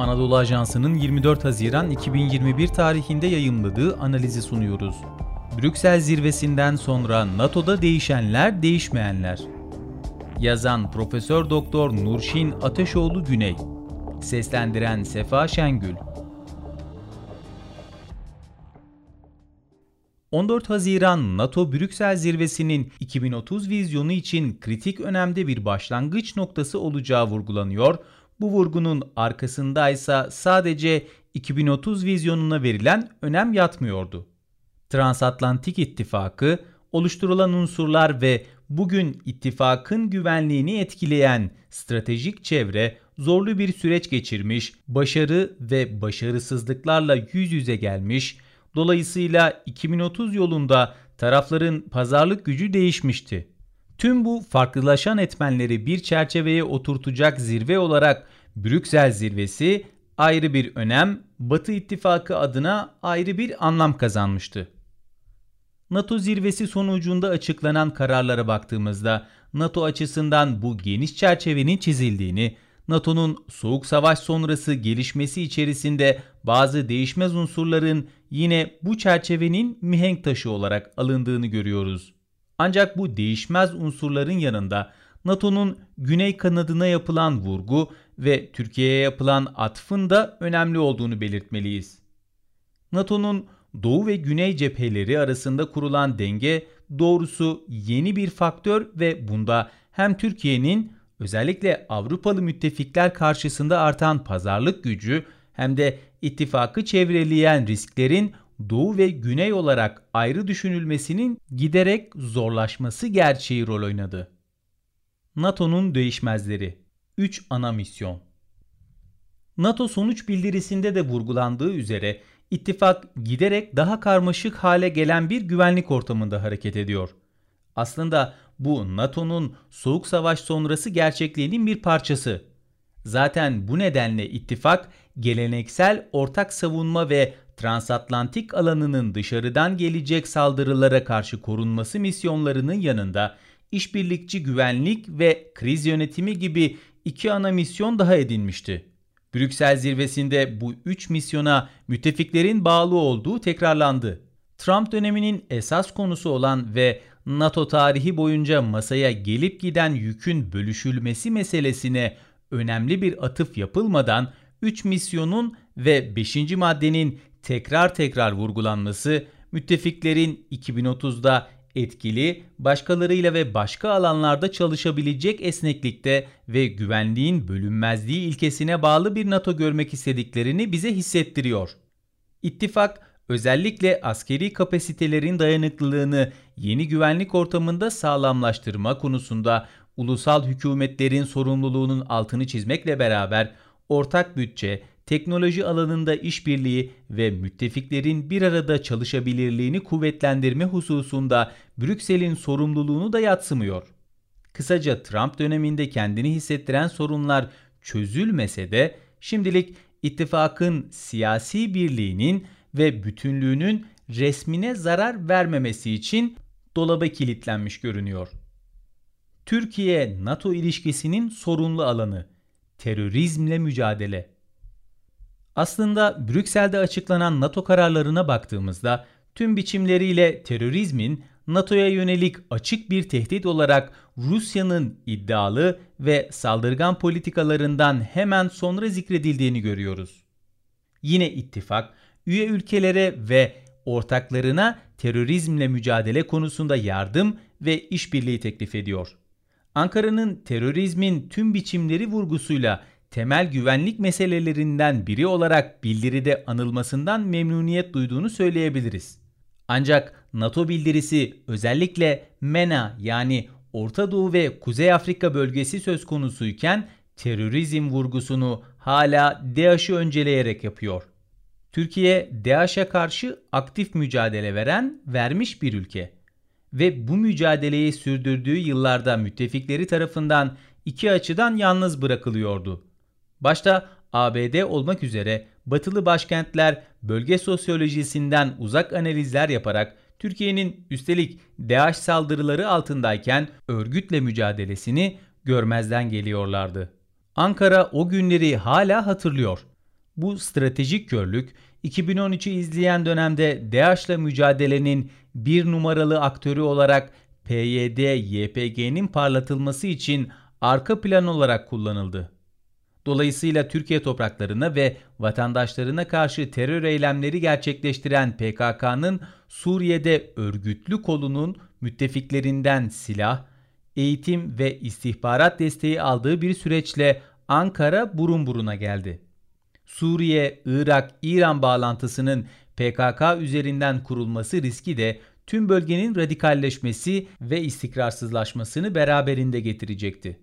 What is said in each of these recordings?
Anadolu Ajansı'nın 24 Haziran 2021 tarihinde yayımladığı analizi sunuyoruz. Brüksel zirvesinden sonra NATO'da değişenler, değişmeyenler. Yazan Profesör Doktor Nurşin Ateşoğlu Güney. Seslendiren Sefa Şengül. 14 Haziran NATO Brüksel Zirvesi'nin 2030 vizyonu için kritik önemde bir başlangıç noktası olacağı vurgulanıyor. Bu vurgunun arkasındaysa sadece 2030 vizyonuna verilen önem yatmıyordu. Transatlantik İttifakı, oluşturulan unsurlar ve bugün ittifakın güvenliğini etkileyen stratejik çevre zorlu bir süreç geçirmiş, başarı ve başarısızlıklarla yüz yüze gelmiş, dolayısıyla 2030 yolunda tarafların pazarlık gücü değişmişti. Tüm bu farklılaşan etmenleri bir çerçeveye oturtacak zirve olarak Brüksel zirvesi ayrı bir önem, Batı İttifakı adına ayrı bir anlam kazanmıştı. NATO zirvesi sonucunda açıklanan kararlara baktığımızda NATO açısından bu geniş çerçevenin çizildiğini, NATO'nun soğuk savaş sonrası gelişmesi içerisinde bazı değişmez unsurların yine bu çerçevenin mihenk taşı olarak alındığını görüyoruz. Ancak bu değişmez unsurların yanında NATO'nun güney kanadına yapılan vurgu ve Türkiye'ye yapılan atfın da önemli olduğunu belirtmeliyiz. NATO'nun doğu ve güney cepheleri arasında kurulan denge doğrusu yeni bir faktör ve bunda hem Türkiye'nin özellikle Avrupalı müttefikler karşısında artan pazarlık gücü hem de ittifakı çevreleyen risklerin doğu ve güney olarak ayrı düşünülmesinin giderek zorlaşması gerçeği rol oynadı. NATO'nun değişmezleri 3 ana misyon NATO sonuç bildirisinde de vurgulandığı üzere ittifak giderek daha karmaşık hale gelen bir güvenlik ortamında hareket ediyor. Aslında bu NATO'nun soğuk savaş sonrası gerçekliğinin bir parçası. Zaten bu nedenle ittifak geleneksel ortak savunma ve transatlantik alanının dışarıdan gelecek saldırılara karşı korunması misyonlarının yanında işbirlikçi güvenlik ve kriz yönetimi gibi iki ana misyon daha edinmişti. Brüksel zirvesinde bu üç misyona müttefiklerin bağlı olduğu tekrarlandı. Trump döneminin esas konusu olan ve NATO tarihi boyunca masaya gelip giden yükün bölüşülmesi meselesine önemli bir atıf yapılmadan 3 misyonun ve 5. maddenin tekrar tekrar vurgulanması müttefiklerin 2030'da etkili, başkalarıyla ve başka alanlarda çalışabilecek esneklikte ve güvenliğin bölünmezliği ilkesine bağlı bir NATO görmek istediklerini bize hissettiriyor. İttifak özellikle askeri kapasitelerin dayanıklılığını yeni güvenlik ortamında sağlamlaştırma konusunda ulusal hükümetlerin sorumluluğunun altını çizmekle beraber ortak bütçe, teknoloji alanında işbirliği ve müttefiklerin bir arada çalışabilirliğini kuvvetlendirme hususunda Brüksel'in sorumluluğunu da yatsımıyor. Kısaca Trump döneminde kendini hissettiren sorunlar çözülmese de şimdilik ittifakın siyasi birliğinin ve bütünlüğünün resmine zarar vermemesi için dolaba kilitlenmiş görünüyor. Türkiye-NATO ilişkisinin sorunlu alanı terörizmle mücadele aslında Brüksel'de açıklanan NATO kararlarına baktığımızda tüm biçimleriyle terörizmin NATO'ya yönelik açık bir tehdit olarak Rusya'nın iddialı ve saldırgan politikalarından hemen sonra zikredildiğini görüyoruz. Yine ittifak, üye ülkelere ve ortaklarına terörizmle mücadele konusunda yardım ve işbirliği teklif ediyor. Ankara'nın terörizmin tüm biçimleri vurgusuyla temel güvenlik meselelerinden biri olarak bildiride anılmasından memnuniyet duyduğunu söyleyebiliriz. Ancak NATO bildirisi özellikle MENA yani Orta Doğu ve Kuzey Afrika bölgesi söz konusuyken terörizm vurgusunu hala DAEŞ'ı önceleyerek yapıyor. Türkiye DAEŞ'e karşı aktif mücadele veren, vermiş bir ülke ve bu mücadeleyi sürdürdüğü yıllarda müttefikleri tarafından iki açıdan yalnız bırakılıyordu. Başta ABD olmak üzere batılı başkentler bölge sosyolojisinden uzak analizler yaparak Türkiye'nin üstelik DAEŞ saldırıları altındayken örgütle mücadelesini görmezden geliyorlardı. Ankara o günleri hala hatırlıyor. Bu stratejik körlük 2013'ü izleyen dönemde DAEŞ'la mücadelenin bir numaralı aktörü olarak PYD-YPG'nin parlatılması için arka plan olarak kullanıldı. Dolayısıyla Türkiye topraklarına ve vatandaşlarına karşı terör eylemleri gerçekleştiren PKK'nın Suriye'de örgütlü kolunun müttefiklerinden silah, eğitim ve istihbarat desteği aldığı bir süreçle Ankara burun buruna geldi. Suriye, Irak, İran bağlantısının PKK üzerinden kurulması riski de tüm bölgenin radikalleşmesi ve istikrarsızlaşmasını beraberinde getirecekti.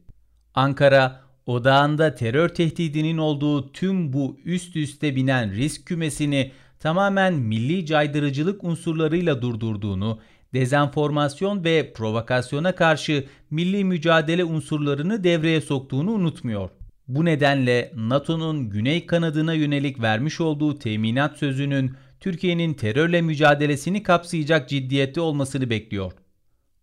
Ankara, odağında terör tehdidinin olduğu tüm bu üst üste binen risk kümesini tamamen milli caydırıcılık unsurlarıyla durdurduğunu, dezenformasyon ve provokasyona karşı milli mücadele unsurlarını devreye soktuğunu unutmuyor. Bu nedenle NATO'nun güney kanadına yönelik vermiş olduğu teminat sözünün Türkiye'nin terörle mücadelesini kapsayacak ciddiyette olmasını bekliyor.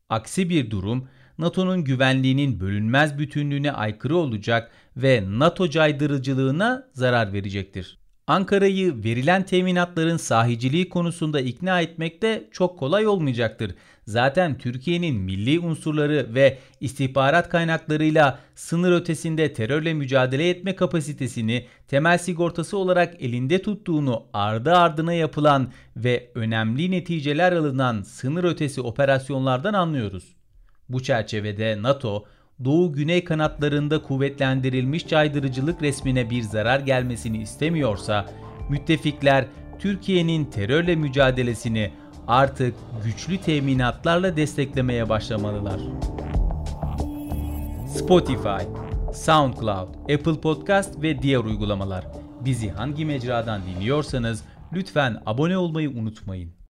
Aksi bir durum NATO'nun güvenliğinin bölünmez bütünlüğüne aykırı olacak ve NATO caydırıcılığına zarar verecektir. Ankara'yı verilen teminatların sahiciliği konusunda ikna etmek de çok kolay olmayacaktır. Zaten Türkiye'nin milli unsurları ve istihbarat kaynaklarıyla sınır ötesinde terörle mücadele etme kapasitesini temel sigortası olarak elinde tuttuğunu ardı ardına yapılan ve önemli neticeler alınan sınır ötesi operasyonlardan anlıyoruz. Bu çerçevede NATO, Doğu-Güney kanatlarında kuvvetlendirilmiş caydırıcılık resmine bir zarar gelmesini istemiyorsa, müttefikler Türkiye'nin terörle mücadelesini artık güçlü teminatlarla desteklemeye başlamalılar. Spotify, SoundCloud, Apple Podcast ve diğer uygulamalar. Bizi hangi mecradan dinliyorsanız lütfen abone olmayı unutmayın.